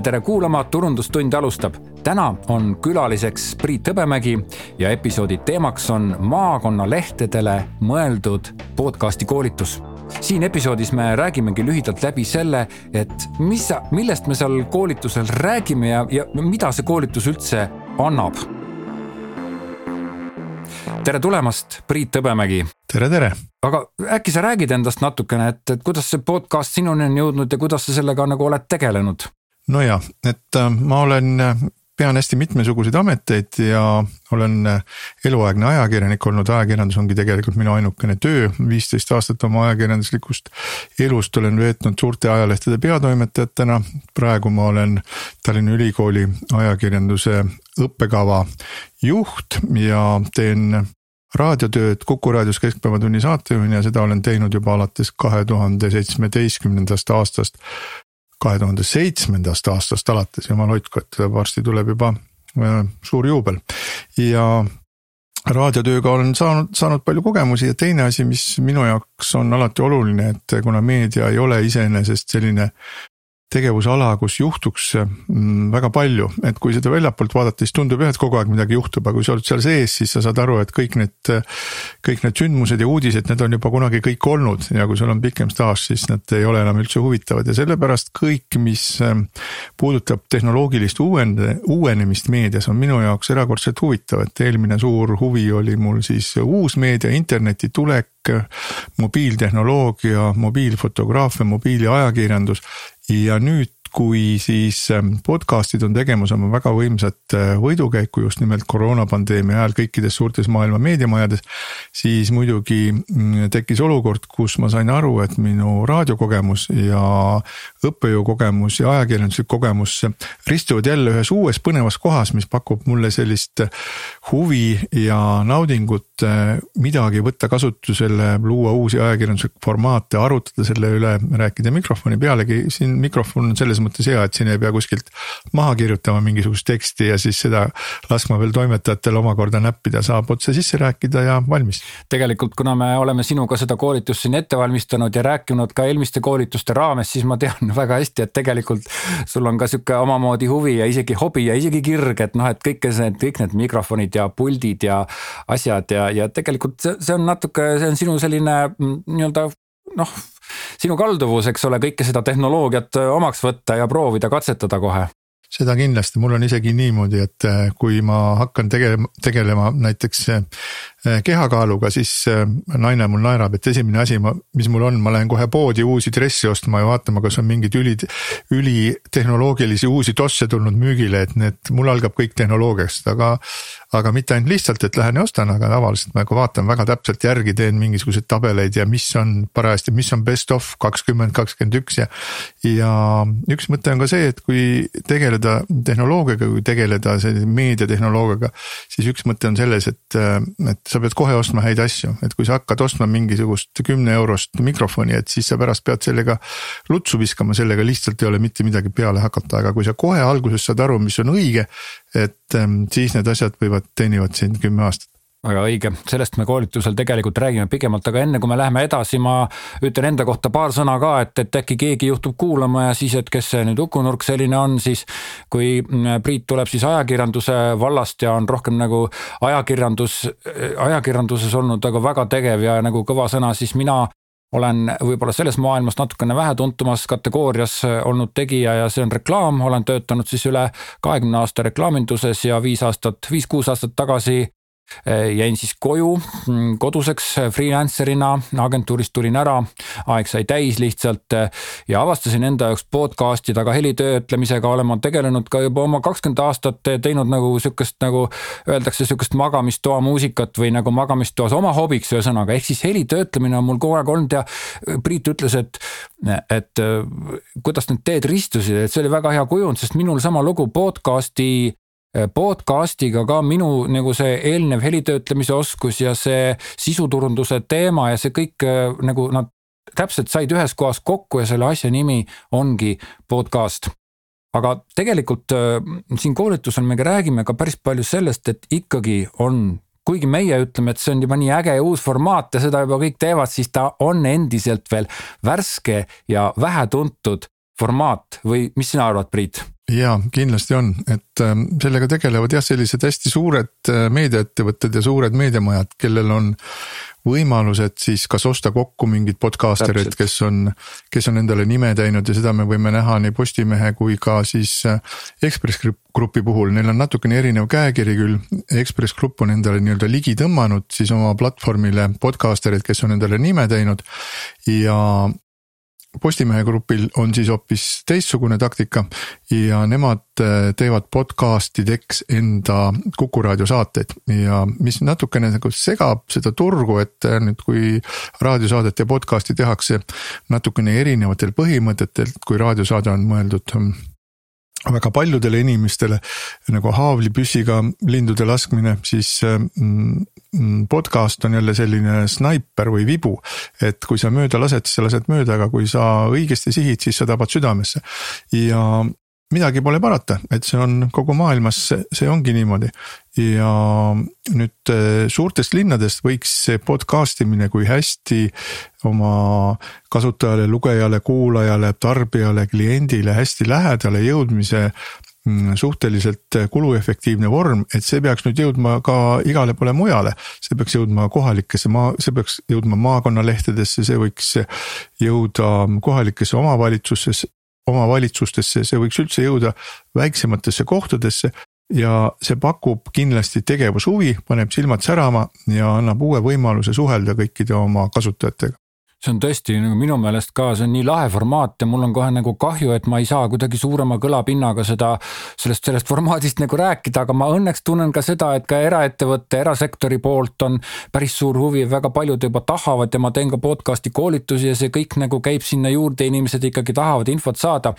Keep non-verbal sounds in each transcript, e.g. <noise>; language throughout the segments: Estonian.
ja tere kuulama, Turundustund alustab. täna on külaliseks Priit Hõbemägi ja episoodi teemaks on maakonnalehtedele mõeldud podcasti koolitus siin episoodis me räägimegi lühidalt läbi selle, et mis, millest me seal koolitusel räägime ja, ja mida see koolitus üldse annab. tere tulemast, Priit Hõbemägi. tere, tere. aga äkki sa räägid endast natukene, et, et kuidas see podcast sinuni on jõudnud ja kuidas sa sellega nagu oled tegelenud? Nojah, et äh, ma olen pean hästi mitmesuguseid ameteid ja olen eluaegne ajakirjanik olnud, ajakirjandus ongi tegelikult minu ainukene töö. viisteist aastat oma ajakirjanduslikust elust olen veetnud suurte ajalehtede peatoimetajatena. praegu ma olen Tallinna Ülikooli ajakirjanduse õppekava juht ja teen raadiotööd Kuku raadios Keskpäevatunni saatejuhina ja seda olen teinud juba alates kahe tuhande seitsmeteistkümnendast aastast kahe tuhande seitsmendast aastast alates, jumal hoidku, et varsti tuleb juba äh, suur juubel. Ja raadiotööga olen saanud, saanud palju kogemusi ja teine asi, mis minu jaoks on alati oluline, et kuna meedia ei ole iseenesest selline tegevusala, kus juhtuks mm, väga palju, et kui seda väljapoolt vaadata, siis tundub jah, et kogu aeg midagi juhtub, aga kui sa oled seal sees, siis sa saad aru, et kõik need. kõik need sündmused ja uudised, need on juba kunagi kõik olnud. Ja kui sul on pikem staaž, siis need ei ole enam üldse huvitavad. Ja sellepärast kõik, mis ähm, puudutab tehnoloogilist uuende, uuenemist meedias, on minu jaoks erakordselt huvitav, et eelmine suur huvi oli mul siis uusmeedia, interneti tulek mobiiltehnoloogia, mobiilfotograafia, mobiiliajakirjandus ja nüüd kui siis ähm, podcast'id on tegemas oma väga võimsat äh, võidukäiku just nimelt koroonapandeemia ajal kõikides suurtes maailma meediamajades. siis muidugi mm, tekkis olukord, kus ma sain aru, et minu raadiokogemus ja õppejõukogemus ja ajakirjanduslik kogemus ristuvad jälle ühes uues põnevas kohas, mis pakub mulle sellist huvi ja naudingut äh, midagi võtta kasutusele, luua uusi ajakirjanduslikke formaate, arutada selle üle, rääkida mikrofoni pealegi, siin mikrofon on selles selles mõttes hea, et siin ei pea kuskilt maha kirjutama mingisugust teksti ja siis seda laskma veel toimetajatel omakorda näppida, saab otse sisse rääkida ja valmis. tegelikult, kuna me oleme sinuga seda koolitust siin ette valmistanud ja rääkinud ka eelmiste koolituste raames, siis ma tean <laughs> väga hästi, et tegelikult sul on ka sihuke omamoodi huvi ja isegi hobi ja isegi kirg, et noh, et kõike see, kõik need mikrofonid ja puldid ja asjad ja, ja tegelikult see, see on natuke, see on sinu selline mm, nii-öelda noh sinu kalduvus, eks ole, kõike seda tehnoloogiat äh, omaks võtta ja proovida, katsetada kohe seda kindlasti, mul on isegi niimoodi, et äh, kui ma hakkan tegelema, tegelema näiteks äh, kehakaaluga, siis naine mul naerab, et esimene asi, ma, mis mul on, ma lähen kohe poodi uusi dresse ostma ja vaatama, kas on mingeid üli, ülitehnoloogilisi uusi tosse tulnud müügile, et need, mul algab kõik tehnoloogiast, aga aga mitte ainult lihtsalt, et lähen ja ostan, aga tavaliselt ma ka vaatan väga täpselt järgi, teen mingisuguseid tabeleid ja mis on parajasti, mis on best of kakskümmend, kakskümmend üks ja. ja üks mõte on ka see, et kui tegeleda tehnoloogiaga, kui tegeleda sellise meediatehnoloogiaga. siis üks mõte on selles, et, et sa pead kohe ostma häid asju, et kui sa hakkad ostma mingisugust kümne eurost mikrofoni, et siis sa pärast pead sellega lutsu viskama, sellega lihtsalt ei ole mitte midagi peale hakata, aga kui sa kohe alguses saad aru, mis on õige et ähm, siis need asjad võivad, teenivad sind kümme aastat väga õige, sellest me koolitusel tegelikult räägime pikemalt, aga enne kui me läheme edasi, ma ütlen enda kohta paar sõna ka, et, et äkki keegi juhtub kuulama ja siis, et kes see nüüd Uku Nurk selline on, siis kui mm, Priit tuleb siis ajakirjanduse vallast ja on rohkem nagu ajakirjandus, ajakirjanduses olnud aga väga tegev ja nagu kõva sõna, siis mina olen võib-olla selles maailmas natukene vähetuntumas kategoorias olnud tegija ja see on reklaam, olen töötanud siis üle kahekümne aasta reklaaminduses ja viis aastat, viis-kuus aastat tagasi jäin siis koju mm, koduseks eh, freelancer'ina, agentuurist tulin ära, aeg sai täis lihtsalt eh, ja avastasin enda jaoks podcast'i taga helitöötlemisega olen ma tegelenud ka juba oma kakskümmend aastat teinud nagu sihukest nagu öeldakse, sihukest magamistoa muusikat või nagu magamistoas oma hobiks, ühesõnaga ehk siis helitöötlemine on mul kogu aeg olnud ja Priit ütles, et, et kuidas need teed ristusid, et see oli väga hea kujund, sest minul sama lugu podcast'i Äh, podcast'iga ka minu nagu see eelnev helitöötlemise oskus ja see sisuturunduse teema ja see kõik äh, nagu nad täpselt said ühes kohas kokku ja selle asja nimi ongi podcast. aga tegelikult äh, siin koolitusel me räägime ka päris palju sellest, et ikkagi on kuigi meie ütleme, et see on juba nii äge ja uus formaat ja seda juba kõik teevad, siis ta on endiselt veel värske ja vähetuntud formaat või mis sina arvad, Priit? Ja kindlasti on, et ähm, sellega tegelevad jah, sellised hästi suured äh, meediaettevõtted ja suured meediamajad, kellel on võimalused siis kas osta kokku mingid podcasterid, kes on, kes on endale nime teinud ja seda me võime näha nii Postimehe kui ka siis äh, Ekspress Grupi puhul, neil on natukene erinev käekiri küll. Ekspress Grupp on endale nii-öelda ligi tõmmanud siis oma platvormile podcasterid, kes on endale nime teinud. Ja Postimehe grupil on siis hoopis teistsugune taktika ja nemad äh, teevad podcast ideks enda Kuku raadio saateid. Ja mis natukene nagu segab seda turgu, et äh, nüüd, kui raadiosaadet ja podcast'i tehakse natukene erinevatel põhimõtetel, kui raadiosaade on mõeldud väga paljudele inimestele nagu haavlipüssiga lindude laskmine, siis mm, mm, podcast on jälle selline snaiper või vibu. et kui sa mööda lased, siis sa lased mööda, aga kui sa õigesti sihid, siis sa tabad südamesse. ja midagi pole parata, et see on kogu maailmas, see ongi niimoodi. Ja nüüd eh, suurtest linnadest võiks see podcast imine, kui hästi oma kasutajale, lugejale, kuulajale, tarbijale, kliendile hästi lähedale jõudmise mm, suhteliselt kuluefektiivne vorm, et see peaks nüüd jõudma ka igale poole mujale. see peaks jõudma kohalikesse maa, see peaks jõudma maakonnalehtedesse, see võiks jõuda kohalikesse omavalitsustesse, omavalitsustesse, see võiks üldse jõuda väiksematesse kohtadesse ja see pakub kindlasti tegevushuvi, paneb silmad särama ja annab uue võimaluse suhelda kõikide oma kasutajatega see on tõesti nagu minu meelest ka, see on nii lahe formaat ja mul on kohe nagu kahju, et ma ei saa kuidagi suurema kõlapinnaga seda, sellest, sellest formaadist nagu rääkida, aga ma õnneks tunnen ka seda, et ka eraettevõtte, erasektori poolt on päris suur huvi, väga paljud juba tahavad ja ma teen ka podcast'i koolitusi ja see kõik nagu käib sinna juurde, inimesed ikkagi tahavad infot saada.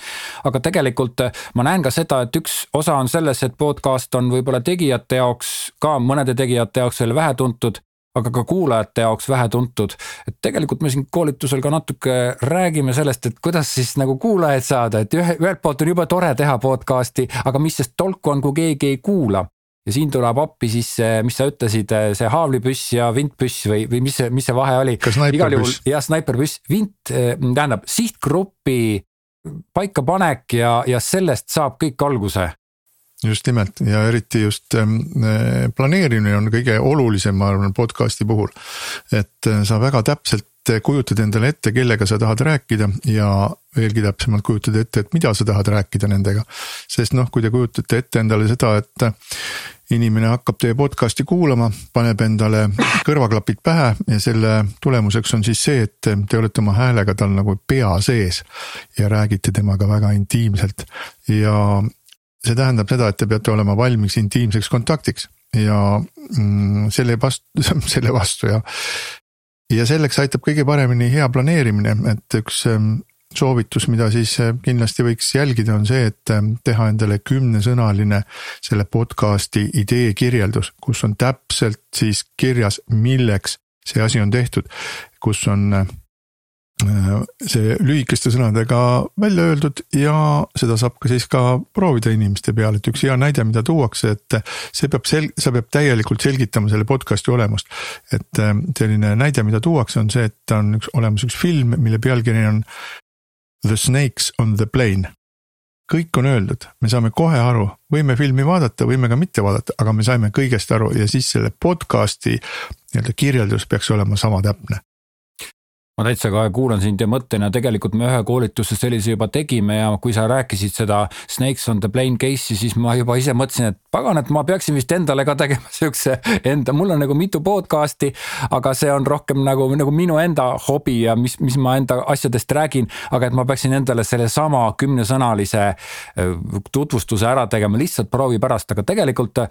aga tegelikult ma näen ka seda, et üks osa on selles, et podcast on võib-olla tegijate jaoks ka mõnede tegijate jaoks veel vähetuntud aga ka kuulajate jaoks vähetuntud. et tegelikult me siin koolitusel ka natuke räägime sellest, et kuidas siis nagu kuulajaid saada, et ühe, ühelt poolt on jube tore teha podcast'i, aga mis sest tolku on, kui keegi ei kuula. ja siin tuleb appi siis see, mis sa ütlesid, see haavlipüss ja vintpüss või, või mis see, mis see vahe oli? igal juhul jah, snaiperpüss, vint eh, tähendab sihtgrupi paikapanek ja, ja sellest saab kõik alguse just nimelt ja eriti just ähm, äh, planeerimine on kõige olulisem, ma arvan, podcast'i puhul. et äh, sa väga täpselt kujutad endale ette, kellega sa tahad rääkida ja veelgi täpsemalt kujutad ette, et mida sa tahad rääkida nendega. sest noh, kui te kujutate ette endale seda, et äh, inimene hakkab teie podcast'i kuulama, paneb endale kõrvaklapid pähe ja selle tulemuseks on siis see, et te olete oma häälega tal nagu pea sees ja räägite temaga väga intiimselt ja see tähendab seda, et te peate olema valmis intiimseks kontaktiks ja mm, selle vastu, <laughs> selle vastu ja. ja selleks aitab kõige paremini hea planeerimine, et üks ähm, soovitus, mida siis äh, kindlasti võiks jälgida, on see, et ähm, teha endale kümnesõnaline selle podcast'i idee kirjeldus, kus on täpselt siis kirjas, milleks see asi on tehtud, kus on äh, see lühikeste sõnadega välja öeldud ja seda saab ka siis ka proovida inimeste peal, et üks hea näide, mida tuuakse, et see peab sel-, see peab täielikult selgitama selle podcast'i olemust. et äh, selline näide, mida tuuakse, on see, et on üks, olemas üks film, mille pealkiri on The snakes on the plane. kõik on öeldud, me saame kohe aru, võime filmi vaadata, võime ka mitte vaadata, aga me saime kõigest aru ja siis selle podcast'i nii-öelda kirjeldus peaks olema sama täpne ma täitsa kohe kuulan sind ja mõtlen ja tegelikult me ühe koolituse sellise juba tegime ja kui sa rääkisid seda Snakes on the plane case'i, siis ma juba ise mõtlesin, et pagan, et ma peaksin vist endale ka tegema <laughs> siukse enda, mul on nagu mitu podcast'i, aga see on rohkem nagu, nagu minu enda hobi ja mis, mis ma enda asjadest räägin, aga et ma peaksin endale sellesama kümnesõnalise äh, tutvustuse ära tegema lihtsalt proovi pärast, aga tegelikult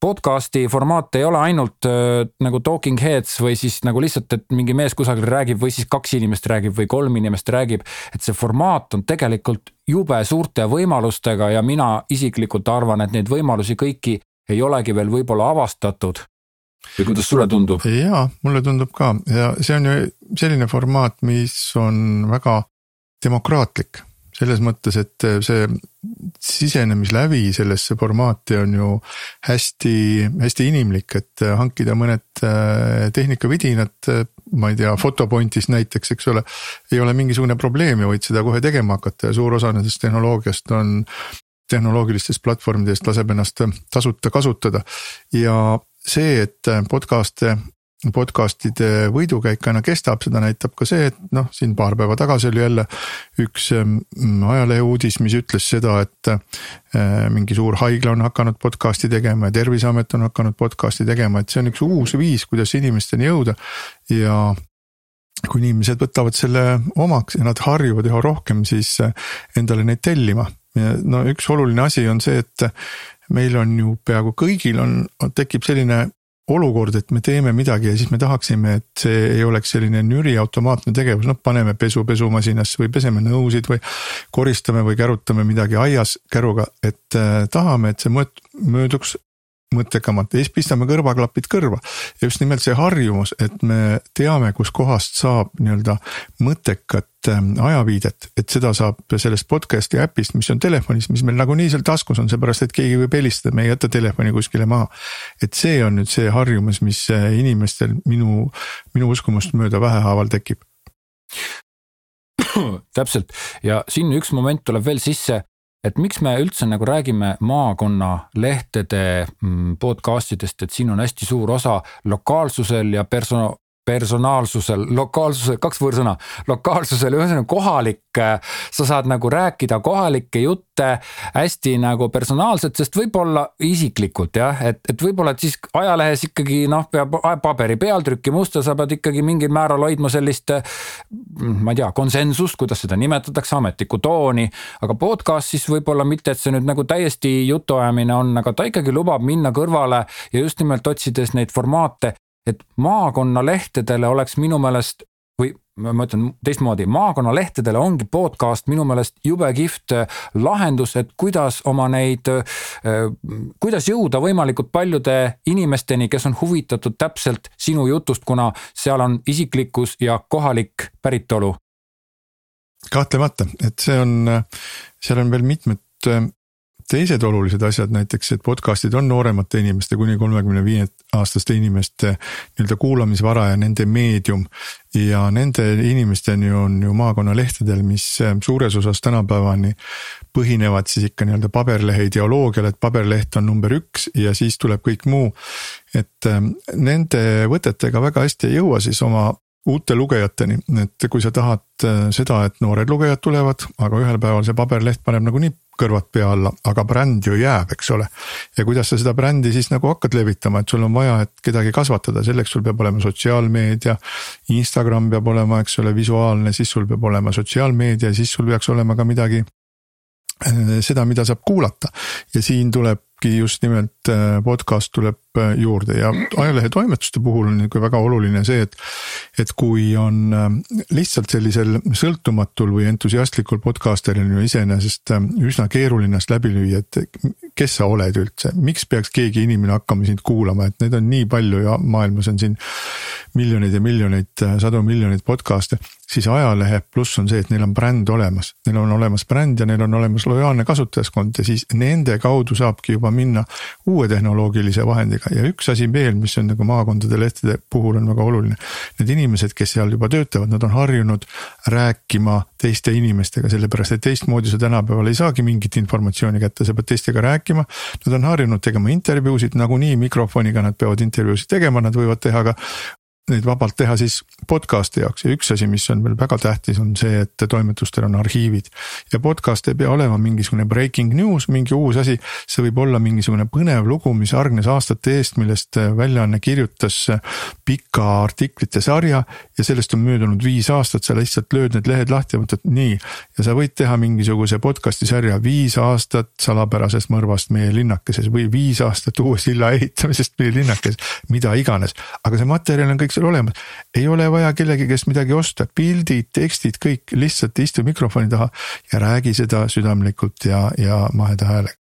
podcast'i formaat ei ole ainult äh, nagu talking heads või siis nagu lihtsalt, et mingi mees kusagil räägib või siis kaks inimest räägib või kolm inimest räägib. et see formaat on tegelikult jube suurte võimalustega ja mina isiklikult arvan, et neid võimalusi kõiki ei olegi veel võib-olla avastatud. või kuidas sulle tundub? jaa, mulle tundub ka ja see on ju selline formaat, mis on väga demokraatlik selles mõttes, et see sisenemislävi sellesse formaati on ju hästi, hästi inimlik, et hankida mõned äh, tehnikavidinad, ma ei tea, Photopointist näiteks, eks ole. ei ole mingisugune probleem ja võid seda kohe tegema hakata ja suur osa nendest tehnoloogiast on tehnoloogilistest platvormidest laseb ennast tasuta kasutada ja see, et podcast'e podcast'ide võidukäik aina kestab, seda näitab ka see, et noh, siin paar päeva tagasi oli jälle üks ajalehe uudis, mis ütles seda, et äh, mingi suur haigla on hakanud podcast'i tegema ja terviseamet on hakanud podcast'i tegema, et see on üks uus viis, kuidas inimesteni jõuda ja kui inimesed võtavad selle omaks ja nad harjuvad üha rohkem siis äh, endale neid tellima. no üks oluline asi on see, et meil on ju peaaegu kõigil on, tekib selline olukord, et me teeme midagi ja siis me tahaksime, et see ei oleks selline nüri automaatne tegevus, noh paneme pesu pesumasinasse või peseme nõusid või. koristame või kärutame midagi aias käruga, et äh, tahame, et see mööduks mõttekamalt ja siis pistame kõrvaklapid kõrva. ja just nimelt see harjumus, et me teame, kuskohast saab nii-öelda mõttekat ähm, ajaviidet, et seda saab sellest podcast'i äpist, mis on telefonis, mis meil nagunii seal taskus on, seepärast et keegi võib helistada, me ei jäta telefoni kuskile maha. et see on nüüd see harjumus, mis äh, inimestel minu, minu uskumust mööda vähehaaval tekib täpselt ja siin üks moment tuleb veel sisse et miks me üldse nagu räägime maakonnalehtede mm, podcast idest, et siin on hästi suur osa lokaalsusel ja perso-, personaalsusel, lokaalsusel, kaks võõrsõna, lokaalsusel, ühesõnaga kohalik, sa saad nagu rääkida kohalikke jutte hästi nagu personaalselt, sest võib-olla isiklikult jah, et, et võib-olla, et siis ajalehes ikkagi noh, peab paberi pealtrükki musta, sa pead ikkagi mingil määral hoidma sellist. ma ei tea, konsensust, kuidas seda nimetatakse, ametlikku tooni, aga podcast siis võib-olla mitte, et see nüüd nagu täiesti jutuajamine on, aga ta ikkagi lubab minna kõrvale ja just nimelt otsides neid formaate et maakonnalehtedele oleks minu meelest või ma ütlen teistmoodi, maakonnalehtedele ongi podcast minu meelest jube kihvt äh, lahendus, et kuidas oma neid, äh, kuidas jõuda võimalikult paljude inimesteni, kes on huvitatud täpselt sinu jutust, kuna seal on isiklikkus ja kohalik päritolu. kahtlemata, et see on, seal on veel mitmed teised olulised asjad, näiteks, et podcast'id on nooremate inimeste kuni kolmekümne viie aastaste inimeste nii-öelda kuulamisvara ja nende meedium. ja nende inimesteni on ju maakonnalehtedel, mis eh, suures osas tänapäevani põhinevad siis ikka nii-öelda paberlehe ideoloogial, et paberleht on number üks ja siis tuleb kõik muu. et eh, nende võtetega väga hästi ei jõua siis oma uute lugejateni, et kui sa tahad eh, seda, et noored lugejad tulevad, aga ühel päeval see paberleht paneb nagunii kõrvad pea alla, aga bränd ju jääb, eks ole. ja kuidas sa seda brändi siis nagu hakkad levitama, et sul on vaja, et kedagi kasvatada, selleks sul peab olema sotsiaalmeedia. Instagram peab olema, eks ole, visuaalne, siis sul peab olema sotsiaalmeedia, siis sul peaks olema ka midagi seda, mida saab kuulata ja siin tulebki just nimelt podcast tuleb juurde ja ajalehe toimetuste puhul on nihuke väga oluline see, et et kui on lihtsalt sellisel sõltumatul või entusiastlikul podcaster'il on ju iseenesest üsna keeruline ennast läbi lüüa, et kes sa oled üldse, miks peaks keegi inimene hakkama sind kuulama, et neid on nii palju ja maailmas on siin miljoneid ja miljoneid, sadu miljoneid podcast'e siis ajalehe pluss on see, et neil on bränd olemas, neil on olemas bränd ja neil on olemas lojaalne kasutajaskond ja siis nende kaudu saabki juba minna uue tehnoloogilise vahendiga ja üks asi veel, mis on nagu maakondade lehtede puhul on väga oluline. Need inimesed, kes seal juba töötavad, nad on harjunud rääkima teiste inimestega, sellepärast et teistmoodi sa tänapäeval ei saagi mingit informatsiooni kätte, sa pead teistega rääkima. Nad on harjunud tegema intervjuusid, nagunii mikrofoniga nad peavad intervjuusid tegema, nad võivad teha ka neid vabalt teha siis podcast'i jaoks ja üks asi, mis on veel väga tähtis, on see, et toimetustel on arhiivid. ja podcast ei pea olema mingisugune breaking news, mingi uus asi, see võib olla mingisugune põnev lugu, mis hargnes aastate eest, millest väljaanne kirjutas pika artiklite sarja. ja sellest on möödunud viis aastat, sa lihtsalt lööd need lehed lahti ja mõtled nii. ja sa võid teha mingisuguse podcast'i sarja viis aastat salapärasest mõrvast meie linnakeses või viis aastat uue silla ehitamisest meie linnakeses, mida iganes, aga see materjal on kõik seal olemas. ei ole vaja kellegi käest midagi osta, pildid, tekstid, kõik lihtsalt istu mikrofoni taha ja räägi seda südamlikult ja, ja maheda häälega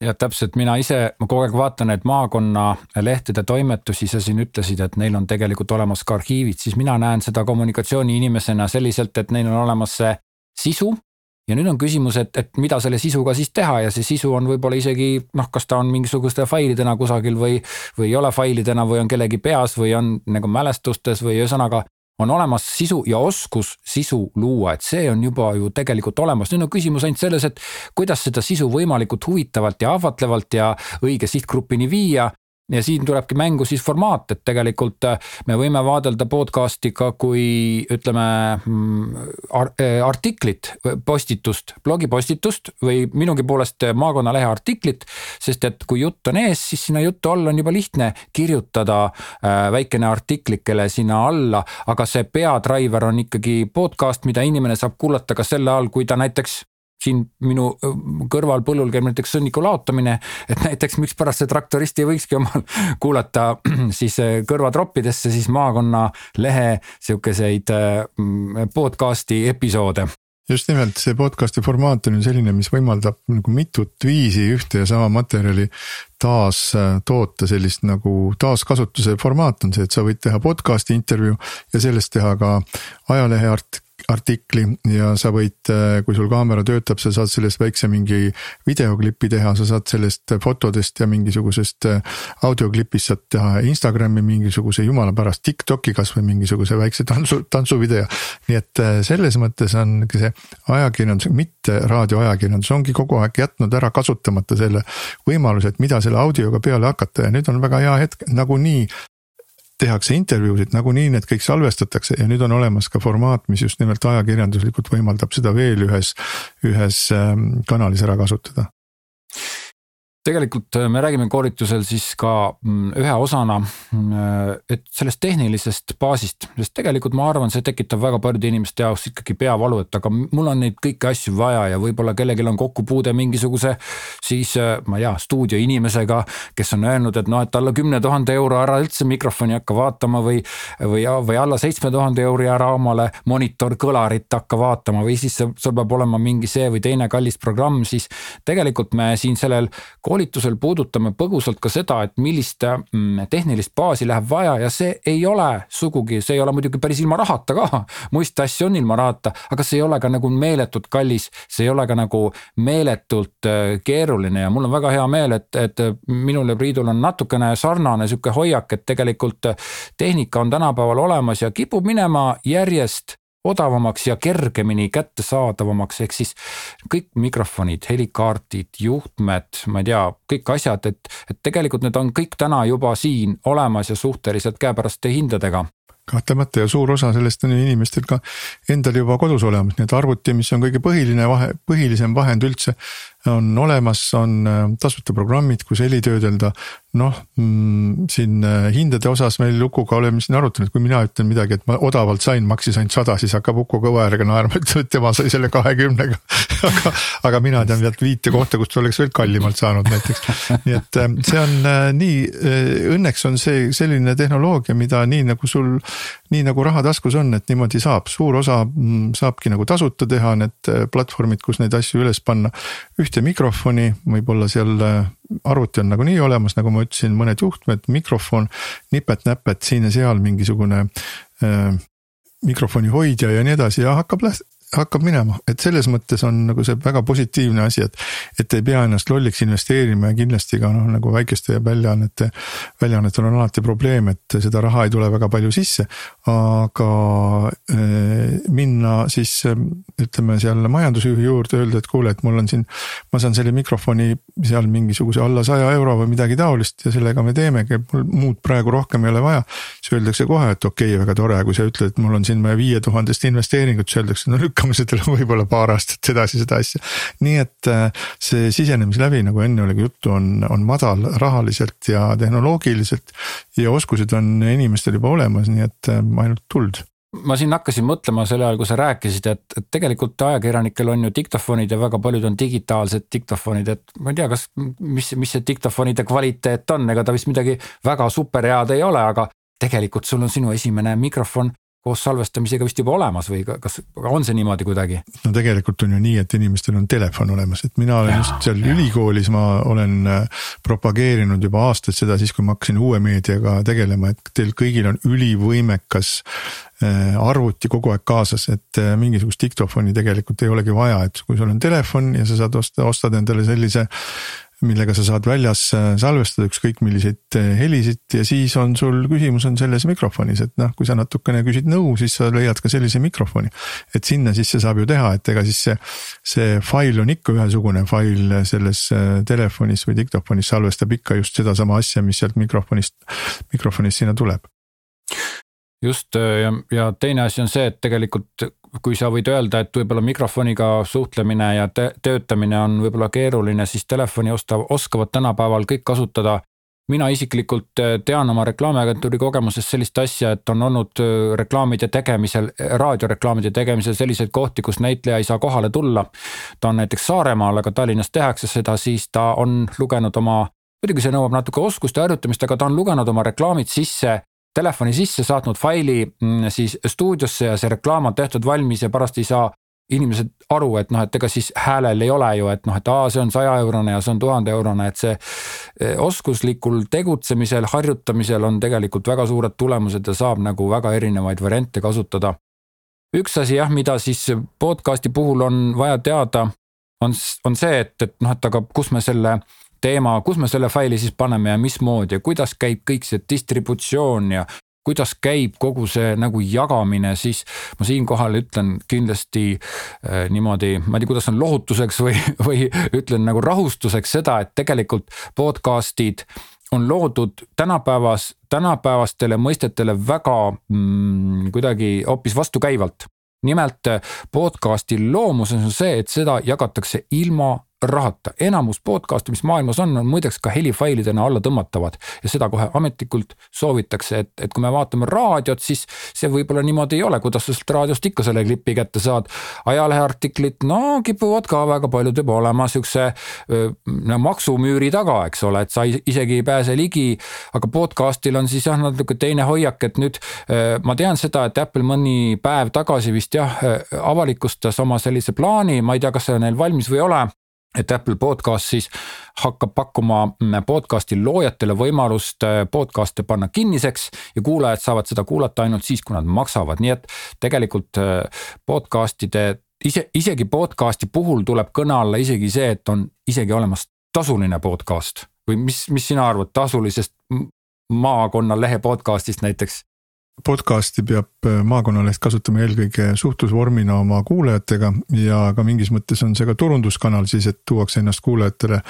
ja täpselt, mina ise, ma kogu aeg vaatan neid maakonnalehtede toimetusi, sa siin ütlesid, et neil on tegelikult olemas ka arhiivid, siis mina näen seda kommunikatsiooni inimesena selliselt, et neil on olemas see sisu, ja nüüd on küsimus, et, et mida selle sisuga siis teha ja see sisu on võib-olla isegi noh, kas ta on mingisuguste failidena kusagil või, või ei ole failidena või on kellegi peas või on nagu mälestustes või ühesõnaga on olemas sisu ja oskus sisu luua, et see on juba ju tegelikult olemas, nüüd on küsimus ainult selles, et kuidas seda sisu võimalikult huvitavalt ja ahvatlevalt ja õige sihtgrupini viia ja siin tulebki mängu siis formaat, et tegelikult äh, me võime vaadelda podcast'i ka kui ütleme mm, äh, artiklit, postitust, blogipostitust või minugi poolest maakonnalehe artiklit. sest et kui jutt on ees, siis sinna juttu all on juba lihtne kirjutada äh, väikene artiklikele sinna alla, aga see peadriver on ikkagi podcast, mida inimene saab kuulata ka selle all, kui ta näiteks siin minu kõrval põllul käib näiteks sõnniku laotamine, et näiteks mikspärast see traktorist ei võikski omal <laughs> kuulata <clears throat> siis kõrvatroppidesse siis maakonnalehe sihukeseid podcast'i episoode. Just nimelt see podcast'i formaat on ju selline, mis võimaldab nagu mitut viisi ühte ja sama materjali taas toota, sellist nagu taaskasutuse formaat on see, et sa võid teha podcast'i intervjuu ja sellest teha ka ajalehe art-, artikli ja sa võid, äh, kui sul kaamera töötab, sa saad sellest väikse mingi videoklipi teha, sa saad sellest fotodest ja mingisugusest äh, audioklipist saad teha Instagrami mingisuguse jumala pärast TikTok'i kasvõi mingisuguse väikse tantsu, tantsuvideo. nii et äh, selles mõttes on see ajakirjandus, mitte raadioajakirjandus ongi kogu aeg jätnud ära kasutamata selle võimaluse, et mida selle audioga peale hakata ja nüüd on väga hea hetk nagunii tehakse intervjuusid, nagunii need kõik salvestatakse ja nüüd on olemas ka formaat, mis just nimelt ajakirjanduslikult võimaldab seda veel ühes, ühes ähm, kanalis ära kasutada tegelikult äh, me räägime koolitusel siis ka mm, ühe osana, mm, äh, et sellest tehnilisest baasist, sest tegelikult ma arvan, see tekitab väga paljude inimeste jaoks ikkagi peavalu, et aga mul on neid kõiki asju vaja ja võib-olla kellelgi on kokkupuude mingisuguse siis äh, ma ei tea, stuudioinimesega, kes on öelnud, et noh, et alla kümne tuhande euro ära üldse mikrofoni hakka vaatama või, või, või alla seitsme tuhande euri ära omale monitorkõlarit hakka vaatama või siis sul peab olema mingi see või teine kallis programm, siis tegelikult me siin sellel koolitusel puudutame põgusalt ka seda, et millist mm, tehnilist baasi läheb vaja ja see ei ole sugugi, see ei ole muidugi päris ilma rahata ka. <laughs> muist asju on ilma rahata, aga see ei ole ka nagu meeletult kallis, see ei ole ka nagu meeletult äh, keeruline ja mul on väga hea meel, et, et minul ja Priidul on natukene sarnane sihuke hoiak, et tegelikult tehnika on tänapäeval olemas ja kipub minema järjest odavamaks ja kergemini kättesaadavamaks, ehk siis kõik mikrofonid, helikaardid, juhtmed, ma ei tea, kõik asjad, et, et tegelikult need on kõik täna juba siin olemas ja suhteliselt käepäraste hindadega. Kahtlemata ja suur osa sellest on ju inimestel ka endal juba kodus olemas, nii et arvuti, mis on kõige põhiline vahe, põhilisem vahend üldse, on olemas, on äh, tasuta programmid, kus heli töödelda. noh mm,, siin äh, hindade osas me Lukuga oleme siin arutanud, kui mina ütlen midagi, et ma odavalt sain, maksis ainult sada, siis hakkab Uku kõva häälega naerma, ütleb, et <laughs> tema sai selle kahekümnega <laughs> aga, aga mina tean sealt viite kohta, kust oleks veel kallimalt saanud näiteks. nii et äh, see on nii, õnneks on see selline tehnoloogia, mida nii nagu sul, nii nagu raha taskus on, et niimoodi saab, suur osa mm, saabki nagu tasuta teha, need platvormid, kus neid asju üles panna. ühte mikrofoni, võib-olla seal äh, arvuti on nagunii olemas, nagu ma ütlesin, mõned juhtmed, mikrofon, nipet-näpet siin ja seal mingisugune äh, mikrofoni hoidja ja nii edasi ja hakkab hakkab minema, et selles mõttes on nagu see väga positiivne asi, et. et ei pea ennast lolliks investeerima ja kindlasti ka noh, nagu väikeste väljaannete, väljaannetel on alati probleem, et seda raha ei tule väga palju sisse. aga eh, minna siis ütleme seal majandusjuhi juurde, öelda, et kuule, et mul on siin. ma saan selle mikrofoni seal mingisuguse alla saja euro või midagi taolist ja sellega me teemegi, mul muud praegu rohkem ei ole vaja. siis öeldakse kohe, et okei okay,, väga tore, kui sa ütled, et mul on siin viie tuhandest investeeringut, siis öeldakse, no lükka lükkame seda võib-olla paar aastat edasi, seda asja. nii et äh, see sisenemislävi, nagu enne oligi juttu, on, on madal rahaliselt ja tehnoloogiliselt. ja oskused on inimestel juba olemas, nii et äh, ainult tuld ma siin hakkasin mõtlema sel ajal, kui sa rääkisid, et, et tegelikult ajakirjanikel on ju diktofonid ja väga paljud on digitaalsed diktofonid, et ma ei tea, kas, mis, mis see diktofonide kvaliteet on, ega ta vist midagi väga super head ei ole, aga tegelikult sul on sinu esimene mikrofon koos salvestamisega vist juba olemas või kas on see niimoodi kuidagi? no tegelikult on ju nii, et inimestel on telefon olemas, et mina olen ja, just seal ja. ülikoolis, ma olen äh, propageerinud juba aastaid seda siis, kui ma hakkasin uue meediaga tegelema, et teil kõigil on ülivõimekas äh, arvuti kogu aeg kaasas, et äh, mingisugust diktofoni tegelikult ei olegi vaja, et kui sul on telefon ja sa saad osta, ostad endale sellise millega sa saad väljas äh, salvestada ükskõik milliseid äh, helisid ja siis on sul küsimus on selles mikrofonis, et noh, kui sa natukene küsid nõu, siis sa leiad ka sellise mikrofoni. et sinna sisse saab ju teha, et ega siis see, see fail on ikka ühesugune fail selles äh, telefonis või diktofonis salvestab ikka just sedasama asja, mis sealt mikrofonist, mikrofonist sinna tuleb just ja, ja teine asi on see, et tegelikult kui sa võid öelda, et võib-olla mikrofoniga suhtlemine ja töötamine on võib-olla keeruline, siis telefoni osta, oskavad tänapäeval kõik kasutada. mina isiklikult tean oma reklaamiagentuuri kogemusest sellist asja, et on olnud reklaamide tegemisel, raadioreklaamide tegemisel selliseid kohti, kus näitleja ei saa kohale tulla. ta on näiteks Saaremaal, aga Tallinnas tehakse seda, siis ta on lugenud oma muidugi see nõuab natuke oskuste harjutamist, aga ta on lugenud oma reklaamid sisse telefoni sisse, saatnud faili mm, siis stuudiosse ja see reklaam on tehtud valmis ja pärast ei saa inimesed aru, et noh, et ega siis häälel ei ole ju, et noh, et aa, see on saja eurone ja see on tuhande eurone, et see e, oskuslikul tegutsemisel, harjutamisel on tegelikult väga suured tulemused ja saab nagu väga erinevaid variante kasutada. üks asi jah, mida siis podcast'i puhul on vaja teada, on, on see, et, et noh, et aga kus me selle teema, kus me selle faili siis paneme ja mismoodi ja kuidas käib kõik see distributsioon ja kuidas käib kogu see nagu jagamine, siis ma siinkohal ütlen kindlasti äh, niimoodi, ma ei tea, kuidas on lohutuseks või, <laughs> või ütlen nagu rahustuseks seda, et tegelikult podcast'id on loodud tänapäevas, tänapäevastele mõistetele väga mm, kuidagi hoopis vastukäivalt. nimelt podcast'i loomuses on see, et seda jagatakse ilma rahata. enamus podcast'e, mis maailmas on, on muideks ka helifailidena alla tõmmatavad ja seda kohe ametlikult soovitakse, et, et kui me vaatame raadiot, siis see võib-olla niimoodi ei ole, kuidas sa sealt raadiost ikka selle klipi kätte saad. ajaleheartiklid, no kipuvad ka väga paljud juba olema siukse no maksumüüri taga, eks ole, et sa isegi ei pääse ligi. aga podcast'il on siis jah, natuke teine hoiak, et nüüd ma tean seda, et Apple mõni päev tagasi vist jah, avalikustas oma sellise plaani, ma ei tea, kas see on neil valmis või ei ole et Apple Podcast siis hakkab pakkuma mm, podcast'i loojatele võimalust äh, podcast'e panna kinniseks ja kuulajad saavad seda kuulata ainult siis, kui nad maksavad, nii et tegelikult äh, podcast'ide ise, isegi podcast'i puhul tuleb kõne alla isegi see, et on isegi olemas tasuline podcast või mis, mis sina arvad tasulisest maakonnalehe podcast'ist näiteks? Podcast'i peab äh, maakonnaleht kasutama eelkõige suhtlusvormina oma kuulajatega ja ka mingis mõttes on see ka turunduskanal siis, et tuuakse ennast kuulajatele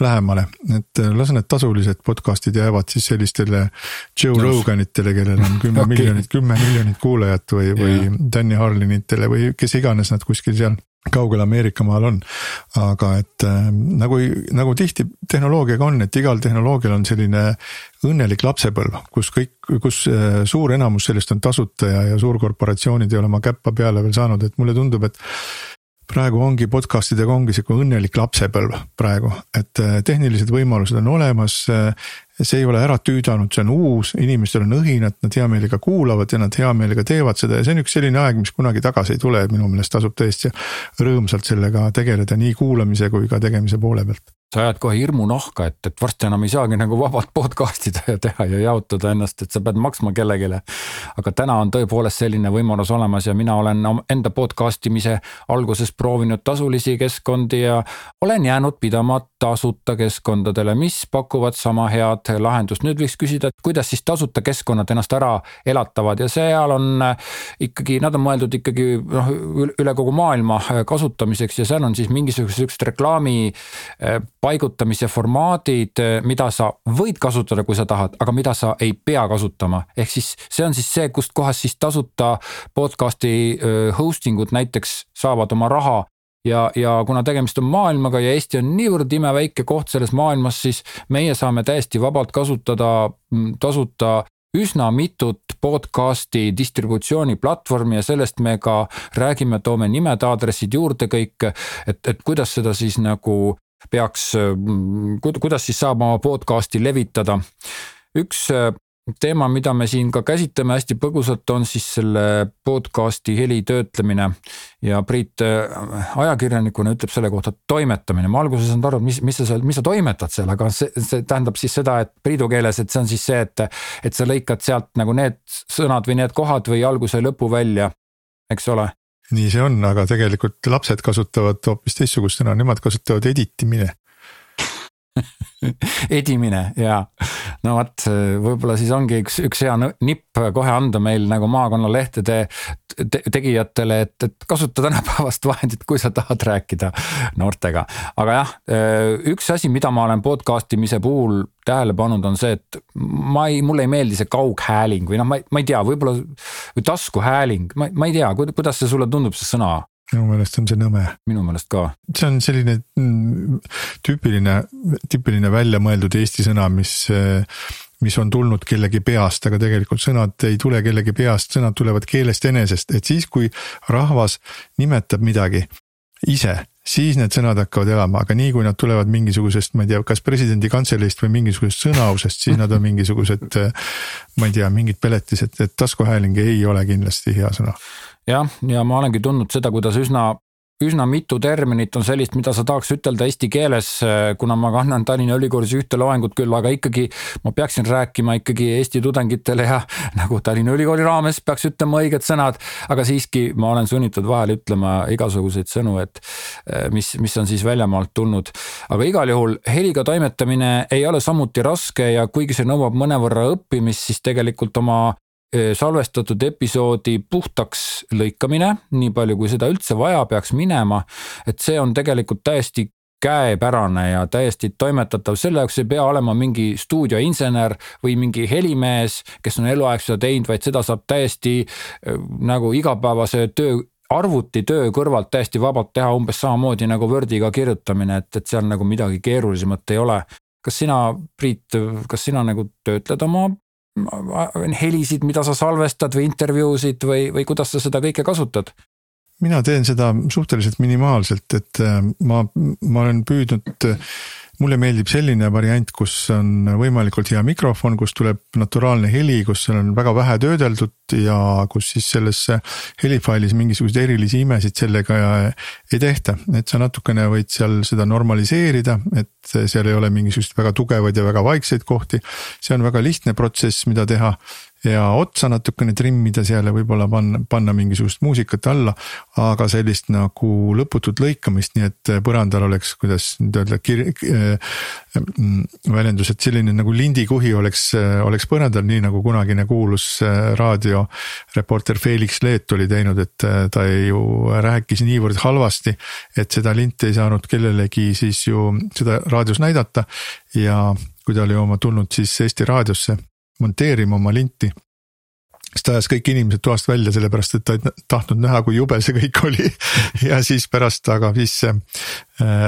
lähemale. et äh, las need tasulised podcast'id jäävad siis sellistele Joe no. Roganitele, kellel on <laughs> kümme okay. miljonit, kümme miljonit kuulajat või, või yeah. Danny Harlinitele või kes iganes nad kuskil seal kaugel Ameerika maal on. aga et äh, nagu, nagu tihti tehnoloogiaga on, et igal tehnoloogial on selline õnnelik lapsepõlv, kus kõik, kus äh, suur enamus sellest on tasuta ja, ja suurkorporatsioonid ei ole oma käppa peale veel saanud, et mulle tundub, et praegu ongi podcast idega ongi sihuke õnnelik lapsepõlv praegu, et äh, tehnilised võimalused on olemas. Äh, see ei ole ära tüüdanud, see on uus, inimestel on õhinat, nad hea meelega kuulavad ja nad hea meelega teevad seda. Ja see on üks selline aeg, mis kunagi tagasi ei tule, minu meelest tasub tõesti rõõmsalt sellega tegeleda nii kuulamise kui ka tegemise poole pealt sa ajad kohe hirmu nahka, et, et varsti enam ei saagi nagu vabalt podcast ida ja teha ja jaotada ennast, et sa pead maksma kellelegi. aga täna on tõepoolest selline võimalus olemas ja mina olen enda podcast imise alguses proovinud tasulisi keskkondi ja olen jäänud pidama tasuta keskkondadele, mis pakuvad sama head lahendust. nüüd võiks küsida, et kuidas siis tasuta keskkonnad ennast ära elatavad ja seal on ikkagi, nad on mõeldud ikkagi noh, üle kogu maailma kasutamiseks ja seal on siis mingisugused siuksed reklaami paigutamise formaadid, mida sa võid kasutada, kui sa tahad, aga mida sa ei pea kasutama. ehk siis see on siis see, kust kohast siis tasuta podcast'i hosting ud näiteks saavad oma raha ja, ja kuna tegemist on maailmaga ja Eesti on niivõrd imeväike koht selles maailmas, siis meie saame täiesti vabalt kasutada mm, tasuta üsna mitut podcast'i distributsiooniplatvormi ja sellest me ka räägime, toome nimed, aadressid juurde kõik, et, et kuidas seda siis nagu peaks, kuidas siis saab oma podcast'i levitada. üks äh, teema, mida me siin ka käsitleme hästi põgusalt, on siis selle podcast'i heli töötlemine. ja Priit äh, ajakirjanikuna ütleb selle kohta toimetamine, ma alguses ei saanud aru, mis, mis sa seal, mis sa toimetad seal, aga see, see tähendab siis seda, et Priidu keeles, et see on siis see, et. et sa lõikad sealt nagu need sõnad või need kohad või alguse ja lõpu välja, eks ole nii see on, aga tegelikult lapsed kasutavad hoopis teistsugust sõna, nemad kasutavad edit imine. <laughs> edimine ja no vot, võib-olla siis ongi üks, üks hea nipp kohe anda meil nagu maakonnalehtede te tegijatele, et, et kasuta tänapäevast vahendit, kui sa tahad rääkida noortega. aga jah, üks asi, mida ma olen podcast imise puhul tähele pannud, on see, et ma ei, mulle ei meeldi see kaughääling või noh, ma ei, ma ei tea, võib-olla või taskuhääling, ma, ma ei tea, kuidas see sulle tundub, see sõna minu meelest on see nõme. minu meelest ka. see on selline mm, tüüpiline, tüüpiline väljamõeldud eesti sõna, mis, mis on tulnud kellegi peast, aga tegelikult sõnad ei tule kellegi peast, sõnad tulevad keelest enesest, et siis, kui rahvas nimetab midagi ise, siis need sõnad hakkavad elama, aga nii kui nad tulevad mingisugusest, ma ei tea, kas presidendi kantseleist või mingisugusest sõnausest, siis nad on mingisugused. ma ei tea, mingid peletised, et taskuhääling ei ole kindlasti hea sõna jah, ja ma olengi tundnud seda, kuidas üsna üsna mitu terminit on sellist, mida sa tahaks ütelda eesti keeles, kuna ma kannan Tallinna Ülikoolis ühte loengut küll, aga ikkagi ma peaksin rääkima ikkagi Eesti tudengitele ja <laughs> nagu Tallinna Ülikooli raames peaks ütlema õiged sõnad, aga siiski ma olen sunnitud vahel ütlema igasuguseid sõnu, et mis, mis on siis väljamaalt tulnud. aga igal juhul heliga toimetamine ei ole samuti raske ja kuigi see nõuab mõnevõrra õppimist, siis tegelikult oma salvestatud episoodi puhtaks lõikamine, nii palju kui seda üldse vaja peaks minema. et see on tegelikult täiesti käepärane ja täiesti toimetatav, selle jaoks ei pea olema mingi stuudioinsener või mingi helimees, kes on eluaeg seda teinud, vaid seda saab täiesti nagu igapäevase töö arvutitöö kõrvalt täiesti vabalt teha umbes samamoodi nagu Wordiga kirjutamine, et, et seal nagu midagi keerulisemat ei ole. kas sina, Priit, kas sina nagu töötled oma helisid, mida sa salvestad või intervjuusid või, või kuidas sa seda kõike kasutad? mina teen seda suhteliselt minimaalselt, et äh, ma, ma olen püüdnud mulle meeldib selline variant, kus on võimalikult hea mikrofon, kus tuleb naturaalne heli, kus on väga vähe töödeldud ja kus siis selles helifailis mingisuguseid erilisi imesid sellega ei tehta. et sa natukene võid seal seda normaliseerida, et seal ei ole mingisuguseid väga tugevaid ja väga vaikseid kohti. see on väga lihtne protsess, mida teha ja otsa natukene trimmida seal ja võib-olla panna, panna mingisugust muusikat alla. aga sellist nagu lõputut lõikamist, nii et põrandal oleks, kuidas nüüd öelda, kir-, mm, väljendus, et selline nagu lindikuhi oleks, oleks põrandal, nii nagu kunagine kuulus raadioreporter Felix Leet oli teinud, et ta ju rääkis niivõrd halvasti. et seda linti ei saanud kellelegi siis ju seda raadios näidata ja kui ta oli oma tulnud siis Eesti Raadiosse monteerima oma linti siis ta ajas kõik inimesed toast välja, sellepärast et ta ei tahtnud näha, kui jube see kõik oli <laughs> ja siis pärast, aga siis äh,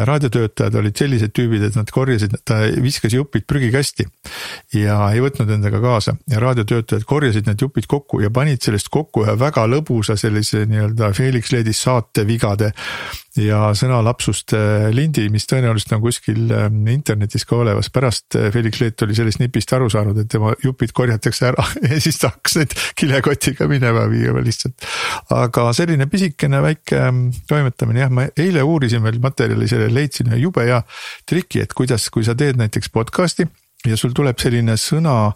raadiotöötajad olid sellised tüübid, et nad korjasid, ta viskas jupid prügikasti. ja ei võtnud endaga kaasa ja raadiotöötajad korjasid need jupid kokku ja panid sellest kokku ühe väga lõbusa sellise nii-öelda Felix Leedis saatevigade ja sõnalapsuste lindi, mis tõenäoliselt on kuskil ähm, internetis ka olemas, pärast äh, Felix Leet oli sellest nipist aru saanud, et tema jupid korjatakse ära <laughs> ja siis ta hakkas neid kilekotiga minema viima lihtsalt. aga selline pisikene väike ähm, toimetamine, jah, ma eile uurisin veel materjali sellele, leidsin ühe jube hea triki, et kuidas, kui sa teed näiteks podcast'i ja sul tuleb selline sõna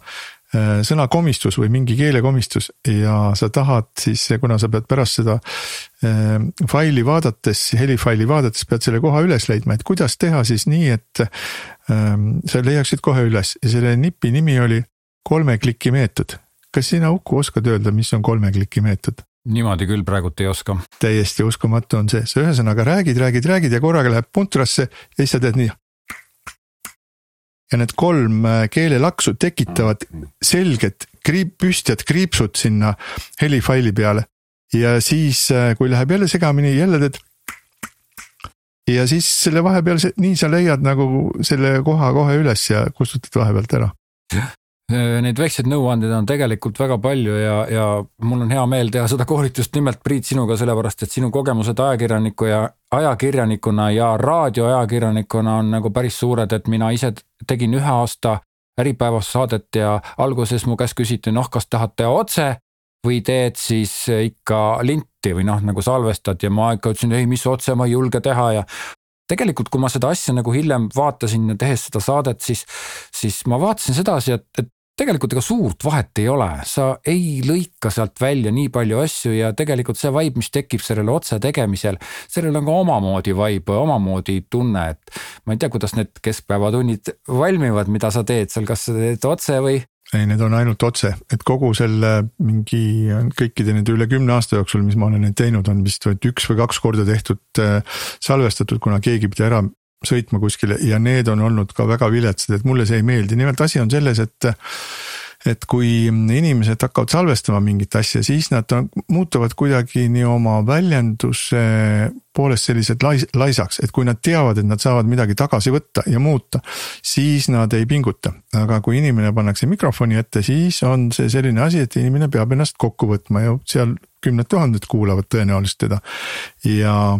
Äh, sõnakomistus või mingi keelekomistus ja sa tahad siis, kuna sa pead pärast seda äh, faili vaadates, helifaili vaadates pead selle koha üles leidma, et kuidas teha siis nii, et ähm, sa leiaksid kohe üles ja selle nipi nimi oli kolme kliki meetod. kas sina, Uku, oskad öelda, mis on kolme kliki meetod? Niimoodi küll praegult ei oska. täiesti uskumatu on see, sa ühesõnaga räägid, räägid, räägid ja korraga läheb puntrasse ja siis sa teed nii ja need kolm äh, keelelaksu tekitavad selget kriip, püstjad kriipsud sinna helifaili peale. ja siis, äh, kui läheb jälle segamini, jälle teed. ja siis selle vahepeal, nii sa leiad nagu selle koha kohe üles ja kustutad vahepealt ära. Neid väikseid nõuandeid on tegelikult väga palju ja, ja mul on hea meel teha seda koolitust nimelt Priit sinuga, sellepärast et sinu kogemused ajakirjaniku ja ajakirjanikuna ja raadioajakirjanikuna on nagu päris suured, et mina ise tegin ühe aasta Äripäevas saadet ja alguses mu käest küsiti, noh, kas tahad teha otse või teed siis ikka linti või noh, nagu salvestad? Ja ma ikka ütlesin, ei, mis otse ma ei julge teha. Ja tegelikult, kui ma seda asja nagu hiljem vaatasin, tehes seda saadet, siis, siis ma vaatasin sedasi, et, et tegelikult ega suurt vahet ei ole, sa ei lõika sealt välja nii palju asju ja tegelikult see vibe, mis tekib sellele otse tegemisel, sellel on ka omamoodi vibe, omamoodi tunne, et ma ei tea, kuidas need keskpäevatunnid valmivad, mida sa teed seal, kas sa teed otse või? Ei, need on ainult otse, et kogu selle mingi kõikide nende üle kümne aasta jooksul, mis ma olen neid teinud, on vist vaid üks või kaks korda tehtud äh, salvestatud, kuna keegi pidi ära sõitma kuskile ja need on olnud ka väga viletsad, et mulle see ei meeldi, nimelt asi on selles, et et kui inimesed hakkavad salvestama mingit asja, siis nad muutuvad kuidagi nii oma väljenduse poolest sellised lais-, laisaks, et kui nad teavad, et nad saavad midagi tagasi võtta ja muuta, siis nad ei pinguta. aga kui inimene pannakse mikrofoni ette, siis on see selline asi, et inimene peab ennast kokku võtma ja seal kümned tuhanded kuulavad tõenäoliselt teda. Ja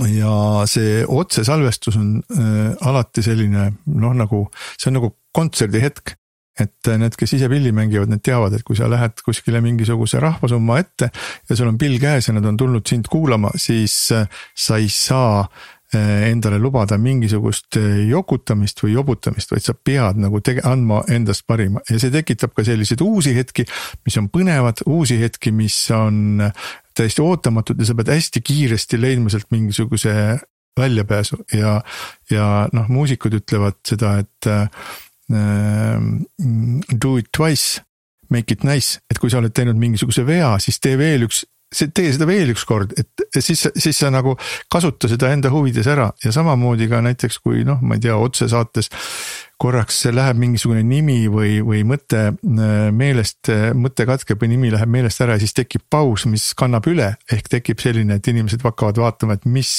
ja see otsesalvestus on äh, alati selline noh, nagu see on nagu kontserdihetk. Et need, kes ise pilli mängivad, need teavad, et kui sa lähed kuskile mingisuguse rahvasumma ette ja sul on pill käes ja nad on tulnud sind kuulama, siis äh, sa ei saa äh, endale lubada mingisugust äh, jokutamist või jobutamist, vaid sa pead nagu tege-, andma endast parima. Ja see tekitab ka selliseid uusi hetki, mis on põnevad, uusi hetki, mis on täiesti ootamatud ja sa pead hästi kiiresti leidma sealt mingisuguse väljapääsu ja, ja noh, muusikud ütlevad seda, et Ehm, do it twice, make it nice, et kui sa oled teinud mingisuguse vea, siis tee veel üks tee seda veel üks kord, et siis, siis sa nagu kasuta seda enda huvides ära ja samamoodi ka näiteks kui noh, ma ei tea, otsesaates korraks läheb mingisugune nimi või, või mõte äh, meelest, mõte katkeb või nimi läheb meelest ära ja siis tekib paus, mis kannab üle. ehk tekib selline, et inimesed hakkavad vaatama, et mis,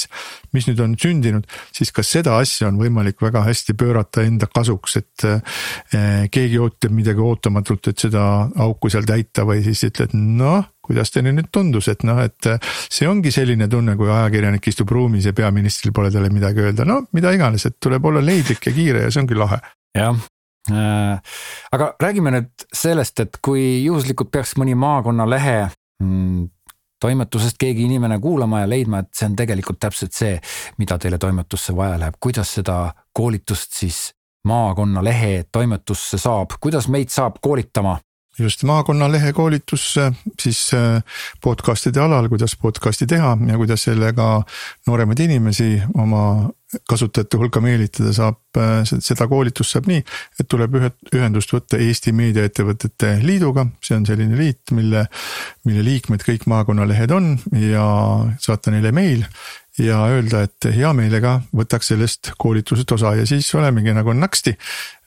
mis nüüd on sündinud, siis ka seda asja on võimalik väga hästi pöörata enda kasuks, et eh, keegi ootab midagi ootamatult, et seda auku seal täita või siis ütled, noh kuidas teile nüüd tundus, et noh, et see ongi selline tunne, kui ajakirjanik istub ruumis ja peaministril pole talle midagi öelda, no mida iganes, et tuleb olla leidlik ja kiire ja see ongi lahe. jah. Äh,, aga räägime nüüd sellest, et kui juhuslikult peaks mõni maakonnalehe mm, toimetusest keegi inimene kuulama ja leidma, et see on tegelikult täpselt see, mida teile toimetusse vaja läheb, kuidas seda koolitust siis maakonnalehe toimetusse saab, kuidas meid saab koolitama just maakonnalehe koolitus siis äh, podcast'ide alal, kuidas podcast'i teha ja kuidas sellega nooremaid inimesi oma kasutajate hulka meelitada saab, äh, seda koolitust saab nii, et tuleb ühendust võtta Eesti Meediaettevõtete Liiduga, see on selline liit, mille, mille liikmed kõik maakonnalehed on ja saata neile meil ja öelda, et hea meelega võtaks sellest koolitusest osa ja siis olemegi nagu naksti.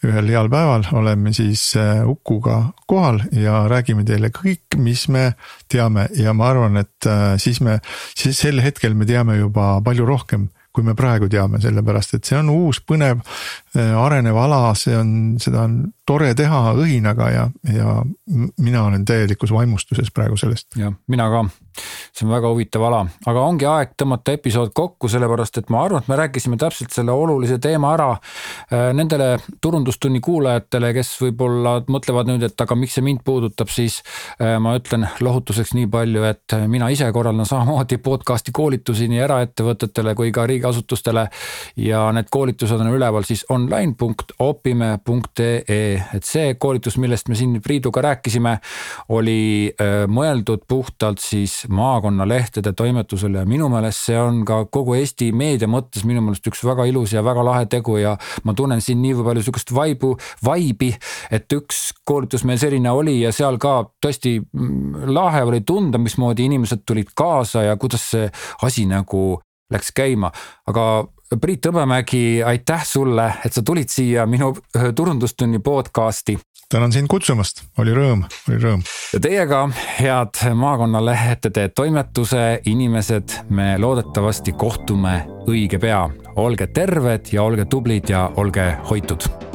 ühel heal päeval oleme siis äh, Ukuga kohal ja räägime teile kõik, mis me teame ja ma arvan, et äh, siis me, siis sel hetkel me teame juba palju rohkem kui me praegu teame, sellepärast et see on uus, põnev, äh, arenev ala, see on, seda on tore teha õhinaga ja, ja mina olen täielikus vaimustuses praegu sellest. jah, mina ka, see on väga huvitav ala, aga ongi aeg tõmmata episood kokku, sellepärast et ma arvan, et me rääkisime täpselt selle olulise teema ära. Äh, nendele turundustunni kuulajatele, kes võib-olla mõtlevad nüüd, et aga miks see mind puudutab, siis äh, ma ütlen lohutuseks nii palju, et mina ise korraldan samamoodi podcast'i koolitusi nii eraettevõtetele kui ka riigi riigiasutustele. ja need koolitused on üleval siis online.opime.ee, et see koolitus, millest me siin Priiduga rääkisime, oli äh, mõeldud puhtalt siis maakonnalehtede toimetusele ja minu meelest see on ka kogu Eesti meedia mõttes minu meelest üks väga ilus ja väga lahe tegu ja ma tunnen siin nii palju sihukest vaibu, vaibi, et üks koolitus meil selline oli ja seal ka tõesti mm, lahe oli tunda, mismoodi inimesed tulid kaasa ja kuidas see asi nagu läks käima, aga Priit Hõbemägi, aitäh sulle, et sa tulid siia minu turundustunni podcast'i. tänan sind kutsumast, oli rõõm, oli rõõm. ja teiega, head maakonnalehtede toimetuse inimesed, me loodetavasti kohtume õige pea. olge terved ja olge tublid ja olge hoitud